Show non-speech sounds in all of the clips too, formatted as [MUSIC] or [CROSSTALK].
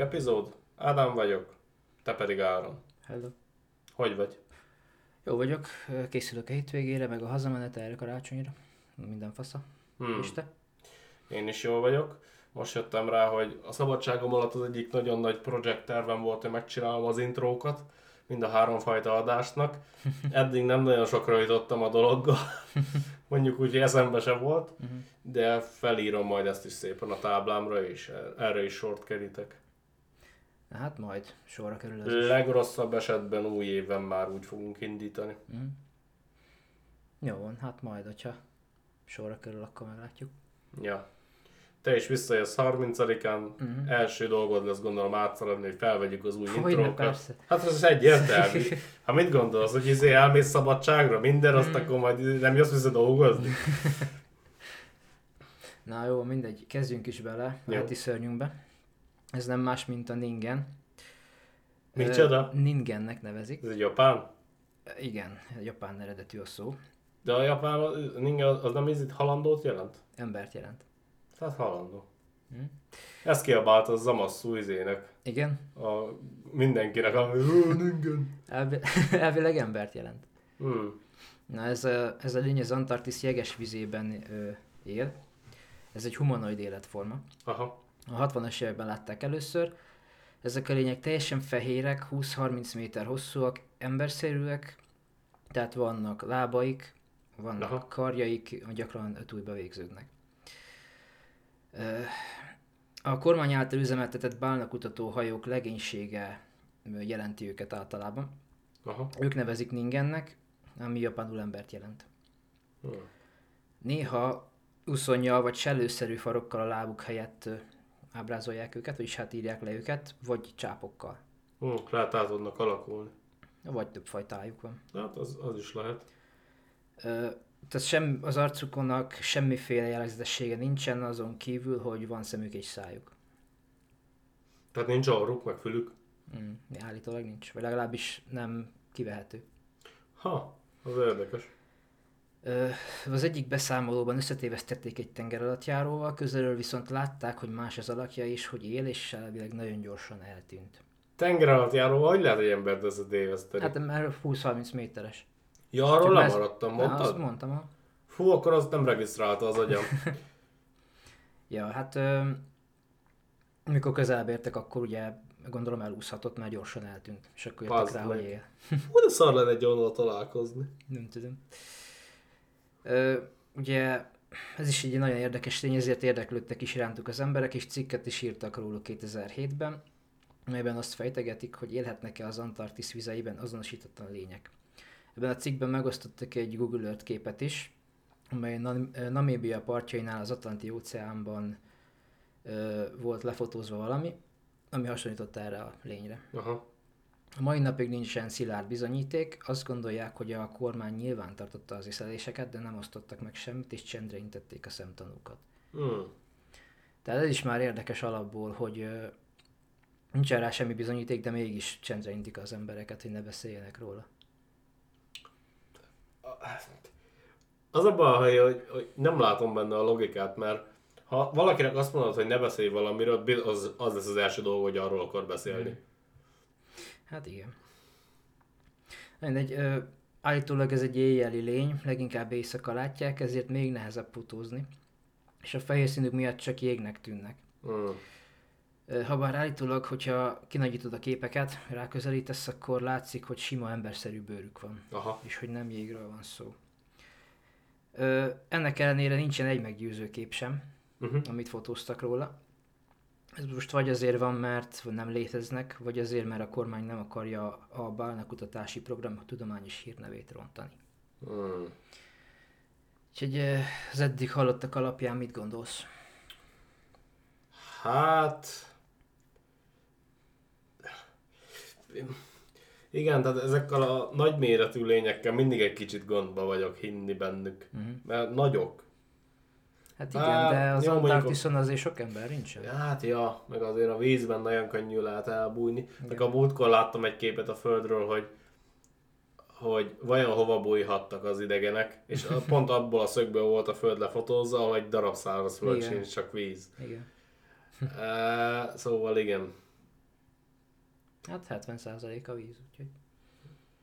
epizód. Ádám vagyok, te pedig Áron. Hello. Hogy vagy? Jó vagyok, készülök a hétvégére, meg a hazamenet erre karácsonyra. Minden fasza. Hmm. És te? Én is jól vagyok. Most jöttem rá, hogy a szabadságom alatt az egyik nagyon nagy projekt tervem volt, hogy megcsinálom az intrókat, mind a három fajta adásnak. [LAUGHS] Eddig nem nagyon sokra jutottam a dologgal, [LAUGHS] mondjuk úgy, hogy eszembe se volt, de felírom majd ezt is szépen a táblámra, és erre is sort kerítek. Hát majd sorra kerül ez. Legrosszabb esetben új évben már úgy fogunk indítani. Jó van, hát majd, hogyha sorra kerül, akkor meglátjuk. Ja. Te is visszajössz 30-án, első dolgod lesz gondolom átszaladni, hogy felvegyük az új Hogyne, intrókat. persze. Hát ez egyértelmű. Ha mit gondolsz, hogy izé elmész szabadságra, minden, azt akkor majd nem jössz vissza dolgozni? [LAUGHS] Na jó, mindegy, kezdjünk is bele a Jó. heti szörnyünkbe. Ez nem más, mint a Ningen. Micsoda? Ningennek nevezik. Ez egy japán? Igen, japán eredetű a szó. De a japán, az- ninja, az nem ízít halandót jelent? Embert jelent. Tehát halandó. Hm? Ezt kiabált a Zamasszú izének, Igen, a mindenkinek, ami "Ó, ningen. elvi- [LAUGHS] elvileg embert jelent. Hmm. Na ez a, ez a lény az Antarktisz jeges vizében ö, él. Ez egy humanoid életforma. Aha. A 60-as években látták először. Ezek a lények teljesen fehérek, 20-30 méter hosszúak, emberszerűek, tehát vannak lábaik, vannak Aha. karjaik, gyakran ötújba végződnek. Ö, A kormány által üzemeltetett bálnakutató hajók legénysége jelenti őket általában. Aha. Ők nevezik Ningennek, ami japánul embert jelent. Hmm. Néha uszonnyal vagy sellőszerű farokkal a lábuk helyett ábrázolják őket, vagyis hát írják le őket, vagy csápokkal. Lehet át tudnak alakulni. Vagy több fajtájuk van. Hát az, az is lehet. Ö, tehát sem, az arcukonnak semmiféle jellegzetessége nincsen, azon kívül, hogy van szemük és szájuk. Tehát nincs orruk, meg fülük. Mm, állítólag nincs, vagy legalábbis nem kivehető. Ha, az érdekes. Az egyik beszámolóban összetévesztették egy tengeralattjáróval, közelről viszont látták, hogy más az alakja és hogy él, és elvileg nagyon gyorsan eltűnt. Tenger alatt járó, hogy lehet egy embert összetéveszteni? Hát, Hát mert 20-30 méteres. ja, arról Csak ez- lemaradtam, Na, azt mondtad? mondtam, ha. Fú, akkor azt nem regisztrálta az agyam. [LAUGHS] Ja, hát mikor közelebb értek, akkor ugye gondolom elúszhatott, mert gyorsan eltűnt. És akkor jöttek Bazd rá, meg. hogy él. De szar lenne egy találkozni. Nem tudom. Ugye ez is egy nagyon érdekes tény, ezért érdeklődtek is irántuk az emberek, és cikket is írtak róluk 2007-ben, melyben azt fejtegetik, hogy élhetnek-e az Antarktisz vizeiben azonosítatlan lények. Ebben a cikkben megosztottak egy Google Earth képet is, amely Namíbia partjainál az Atlanti óceánban ö, volt lefotózva valami, ami hasonlított erre a lényre. Aha. A mai napig nincsen szilárd bizonyíték, azt gondolják, hogy a kormány nyilván tartotta az észleléseket, de nem osztottak meg semmit, és csendre intették a szemtanúkat. Hmm. Tehát ez is már érdekes alapból, hogy ö, nincsen rá semmi bizonyíték, de mégis csendre intik az embereket, hogy ne beszéljenek róla. Az a baj, hogy, hogy nem látom benne a logikát, mert ha valakinek azt mondod, hogy ne beszélj valamiről, az, az lesz az első dolog, hogy arról akar beszélni. Hát igen. Mindegy, ö, állítólag ez egy éjjeli lény, leginkább éjszaka látják, ezért még nehezebb fotózni. És a fehér színük miatt csak jégnek tűnnek. Ö, Habár állítólag, hogyha kinagyítod a képeket, ráközelítesz, akkor látszik, hogy sima emberszerű bőrük van, Aha. és hogy nem jégről van szó. Ö, ennek ellenére nincsen egy meggyőző kép sem, Uh-huh. amit fotóztak róla. Ez most vagy azért van, mert nem léteznek, vagy azért, mert a kormány nem akarja a bálnakutatási program tudományos hírnevét rontani. Hmm. Úgyhogy az eddig hallottak alapján mit gondolsz? Hát... Igen, tehát ezekkel a nagyméretű lényekkel mindig egy kicsit gondba vagyok hinni bennük. Mhm. Mert nagyok. Hát igen, Hát, de az Antarktiszon azért sok ember nincsen. Hát ja, meg azért a vízben nagyon könnyű lehet elbújni. Meg a múltkor láttam egy képet a földről, hogy hogy vajon hova bújhattak az idegenek, és [LAUGHS] pont abból a szögből volt a föld lefotózva, hogy darab száraz föld Igen. sincs, csak víz. Igen. [LAUGHS] Uh, szóval igen. Hát 70% a víz, úgyhogy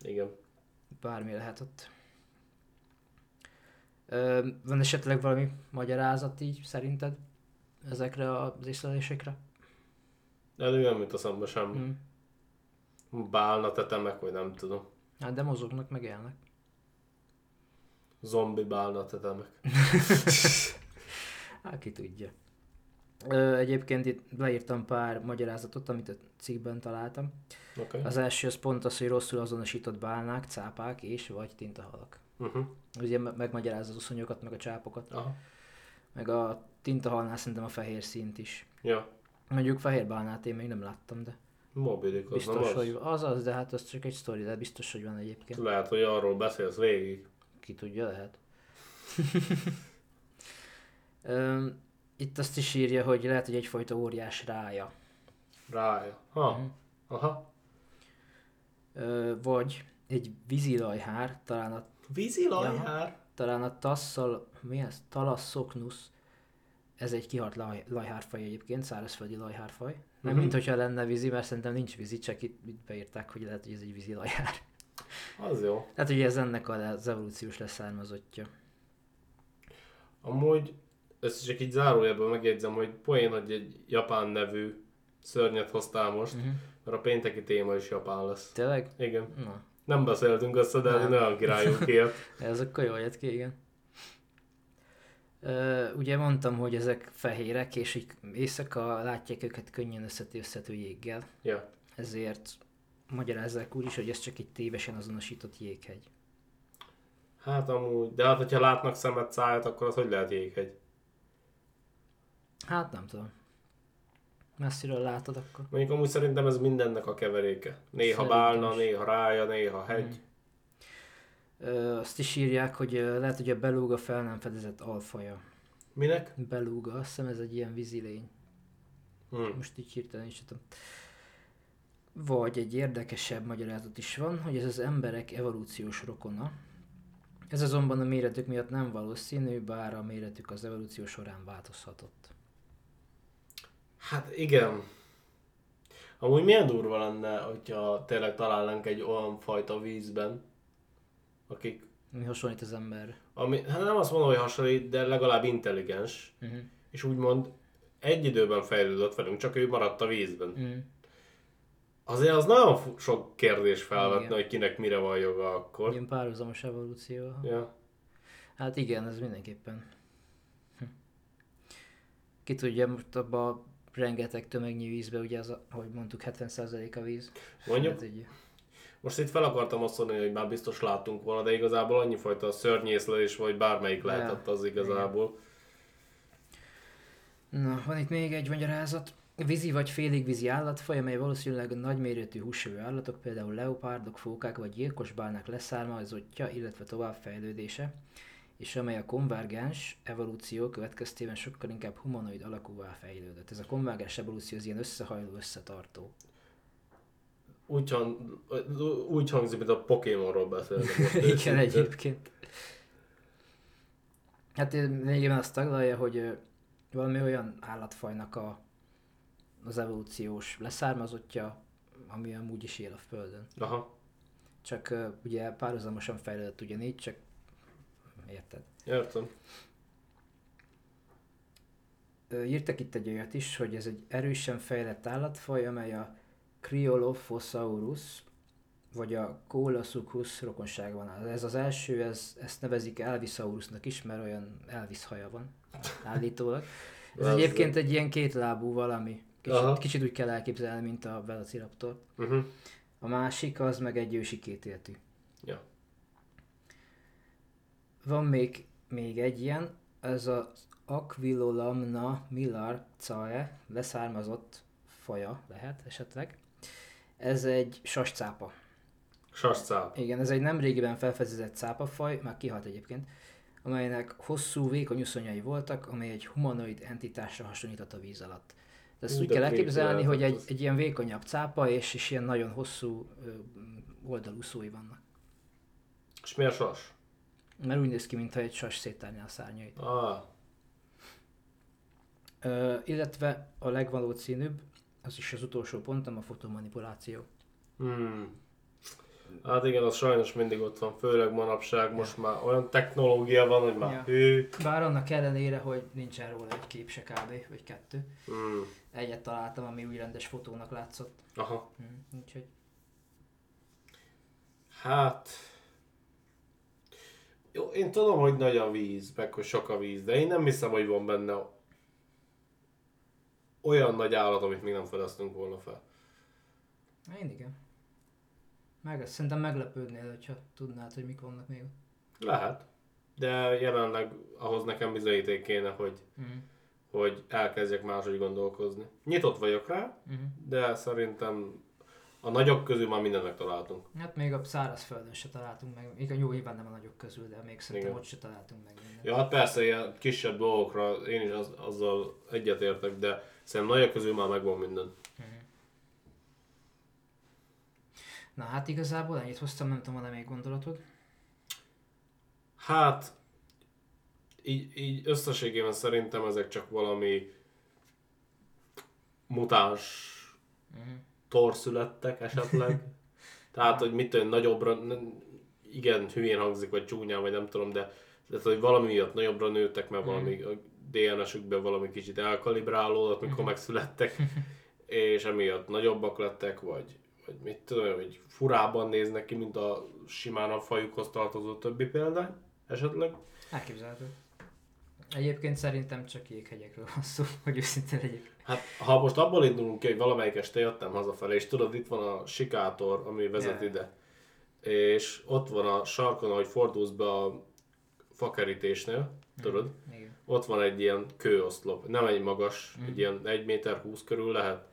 Igen. bármi lehet ott. Van esetleg valami magyarázat így szerinted ezekre az észlelésekre? Elő nem jut eszembe semmi. Hmm. Bálna tetemek, vagy nem tudom. Hát de mozognak, meg élnek. Zombi bálna tetemek. [LAUGHS] Hát ki tudja. Ö, egyébként itt leírtam pár magyarázatot, amit a cikkben találtam. Okay. Az első az pont az, hogy rosszul azonosított bálnák, cápák és vagy tintahalak. Uh-huh. Ugye me- megmagyarázza az uszonyokat, meg a csápokat. Aha. Meg a tintahalnál szerintem a fehér színt is. Ja. Mondjuk fehér bálnát én még nem láttam, de Mobidik, az nem biztos, az? hogy az az, de hát az csak egy sztori, de biztos, hogy van egyébként. Lehet, hogy arról beszélsz végig. Ki tudja, lehet. [LAUGHS] Itt azt is írja, hogy lehet, hogy egyfajta óriás rája. Rája. Ha. Mhm. Aha. Ö, vagy egy vízilajhár, talán a, Vízi lajhár? talán a tasszal, mi ez? Thalassocnus. Ez egy kihalt laj, lajhárfaj egyébként, szárazföldi lajhárfaj. Nem Mhm. mint hogyha lenne vízi, mert szerintem nincs vízi, csak itt, itt beírták, hogy lehet, hogy ez egy vízi lajhár. Az jó. Tehát ugye ez ennek az evolúciós leszármazottja. Amúgy, ezt csak így zárójelben megjegyzem, hogy poén, hogy egy japán nevű szörnyet hoztál most, Uh-huh. mert a pénteki téma is japán lesz. Tényleg? Igen. Na, Nem beszéltünk össze, de Nem. nagyon királyunk ilyet. [LAUGHS] ez akkor jól jött ki, igen. Ö, ugye mondtam, hogy ezek fehérek, és így éjszaka látják őket könnyen összetűzhető jéggel. Ja. Ezért magyarázzák úgy is, hogy ez csak egy tévesen azonosított jéghegy. Hát amúgy, de hát hogyha látnak szemet, szájat, akkor az hogy lehet jéghegy? Hát nem tudom. Messziről látod akkor? Mondjuk amúgy szerintem ez mindennek a keveréke. Néha Szerintem bálna, is. néha rája, néha hegy. Ö, azt is írják, hogy ö, lehet, hogy a belúga fel nem fedezett alfaja. Minek? Belúga, azt hiszem ez egy ilyen vízilény. Hm. Most így hirtelen is tudom. Vagy egy érdekesebb magyarázat is van, hogy ez az emberek evolúciós rokona. Ez azonban a méretük miatt nem valószínű, bár a méretük az evolúció során változhatott. Hát igen. Amúgy milyen durva lenne, hogyha tényleg találnánk egy olyan fajta vízben, akik, Mi hasonlít az ember. ami, hát nem azt mondom, hogy hasonlít, de legalább intelligens, Uh-huh. és úgymond egy időben fejlődött velünk, csak ő maradt a vízben. Uh-huh. Azért az nagyon sok kérdés felvetne, Igen. hogy kinek mire van joga akkor. Ilyen párhuzamos evolúció. Ja. Hát igen, ez mindenképpen. Hm. Ki tudja, most abban a rengeteg tömegnyi vízbe, ugye az, ahogy mondtuk, 70% a víz. Mondjuk, Hát egy, most itt fel akartam azt mondani, hogy már biztos láttunk volna, de igazából annyi fajta szörnyészlelés, vagy bármelyik lehetett az igazából. Na, van itt még egy magyarázat. Vízi vagy félig vízi állatfaj, amely valószínűleg a nagyméretű húsevő állatok, például leopárdok, fókák vagy gyilkos bálnák leszármazottja, illetve továbbfejlődése, és amely a konvergens evolúció következtében sokkal inkább humanoid alakúvá fejlődött. Ez a konvergens evolúció az ilyen összehajló, összetartó. Úgy, hang, úgy hangzik, mint a Pokémonról beszélnek. most [LAUGHS] Igen, egyébként. Hát lényegében azt taglalja, hogy ö, valami olyan állatfajnak a, az evolúciós leszármazottja, ami amúgy is él a Földön. Aha, Csak ö, ugye párhuzamosan fejlődött ugyanígy, csak érted. értem. Írtak itt egy olyat is, hogy ez egy erősen fejlett állatfaj, amely a Cryolophosaurus, vagy a Coelasuchus rokonságban. Ez az első, ez, ezt nevezik Elvisaurusnak is, mert olyan Elvis haja van állítólag. Ez egyébként egy ilyen kétlábú valami. Aha. Kicsit, kicsit úgy kell elképzelni, mint a Velociraptor. Uh-huh. A másik az meg egy ősi kétéltű. Ja. Van még, még egy ilyen, ez az Aquilolamna millar cae, leszármazott faja lehet esetleg. Ez egy sascápa. Sascáp. Igen, ez egy nem régiben felfedezett cápafaj, már kihalt egyébként, amelynek hosszú, vékony uszonyai voltak, amely egy humanoid entitásra hasonlított a víz alatt. De ezt Hú, úgy kell elképzelni, hogy lehetett egy, egy ilyen vékonyabb cápa, és, és ilyen nagyon hosszú ö, oldalú szói vannak. És miért sas? Mert úgy néz ki, mintha egy sas széttárná a szárnyait. Ah, Ö, illetve a legvalószínűbb, az is az utolsó pontom, a fotomanipuláció. Hmm. Hát igen, az sajnos mindig ott van, főleg manapság, most már olyan technológia van, hogy már Ja. hű. Bár annak ellenére, hogy nincsen róla egy kép se kb. vagy kettő. Hmm. Egyet találtam, ami úgy rendes fotónak látszott. Aha. Hm, úgyhogy Hát... Jó, én tudom, hogy nagy a víz, meg hogy sok a víz, de én nem hiszem, hogy van benne olyan nagy állat, amit még nem fedeztünk volna fel. én igen. Meg, szerintem meglepődnél, hogyha tudnád, hogy mik vannak még. Lehet. De jelenleg ahhoz nekem bizonyíték kéne, hogy, Mm. hogy elkezdjek máshogy gondolkozni. Nyitott vagyok rá, Mm. de szerintem a nagyok közül már mindent megtaláltunk. Hát még a szárazföldön se találtunk meg, még a jó nyilván nem a nagyok közül, de még szerintem Igen. ott se találtunk meg mindent. Ja, hát persze, ilyen kisebb dolgokra én is az, azzal egyetértek, de szerintem nagyok közül már megvan minden. Na hát igazából ennyit hoztam, nem tudom, van-e még gondolatod? Hát, így, így összességében szerintem ezek csak valami mutáns Mm. Torszülettek esetleg. [LAUGHS] Tehát, hogy mit tudom, nagyobbra, igen, hülyén hangzik, vagy csúnyán, vagy nem tudom, de tehát, hogy valami miatt nagyobbra nőttek, mert valami a DNS-ükben valami kicsit elkalibrálódott, mikor megszülettek, [LAUGHS] és emiatt nagyobbak lettek, vagy, vagy mit tudom, hogy furában néznek ki, mint a simán a fajukhoz tartozó többi példány, esetleg. Elképzelhető. Egyébként szerintem csak jéghegyekről van szó, [LAUGHS] hogy őszinte legyek. Hát, ha most abból indulunk ki, hogy valamelyik este jöttem hazafelé, és tudod, itt van a sikátor, ami vezet Ja. ide, és ott van a sarkon, ahogy fordulsz be a fakerítésnél, tudod, Igen. ott van egy ilyen kőoszlop, nem egy magas, egy ilyen 1 méter 20 körül lehet,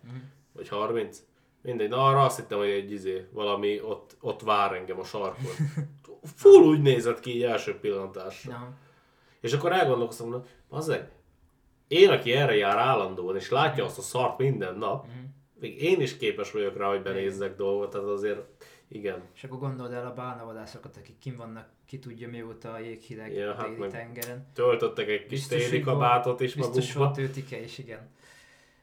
vagy 30. Mindegy, na arra azt hittem, hogy egy izé, valami ott, ott vár engem a sarkon. [LAUGHS] Full úgy nézett ki így első pillantásra. Na, És akkor elgondolkoztam, hogy azért, én, aki erre jár állandóan, és látja azt a szart minden nap, még én is képes vagyok rá, hogy benézzek dolgot, tehát azért igen. és akkor gondold el a bálnavadászokat, akik kim vannak, ki tudja mióta a jéghideg Ja, hát meg tengeren. Töltöttek egy kis Biztos, téli kabátot is Biztos magukba. volt tőtike is, igen.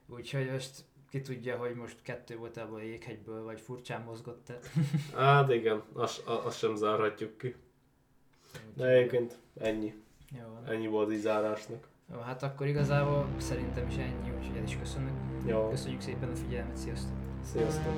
Úgyhogy most ki tudja, hogy most kettő volt abból a jéghegyből, vagy furcsán mozgott -e. Hát igen, azt, azt sem zárhatjuk ki. De egyébként ennyi. Jó, van. Ennyi volt így zárásnak. Jó, hát akkor igazából szerintem is ennyi, úgyhogy el is köszönök. Jó, Köszönjük szépen a figyelmet, sziasztok! sziasztok.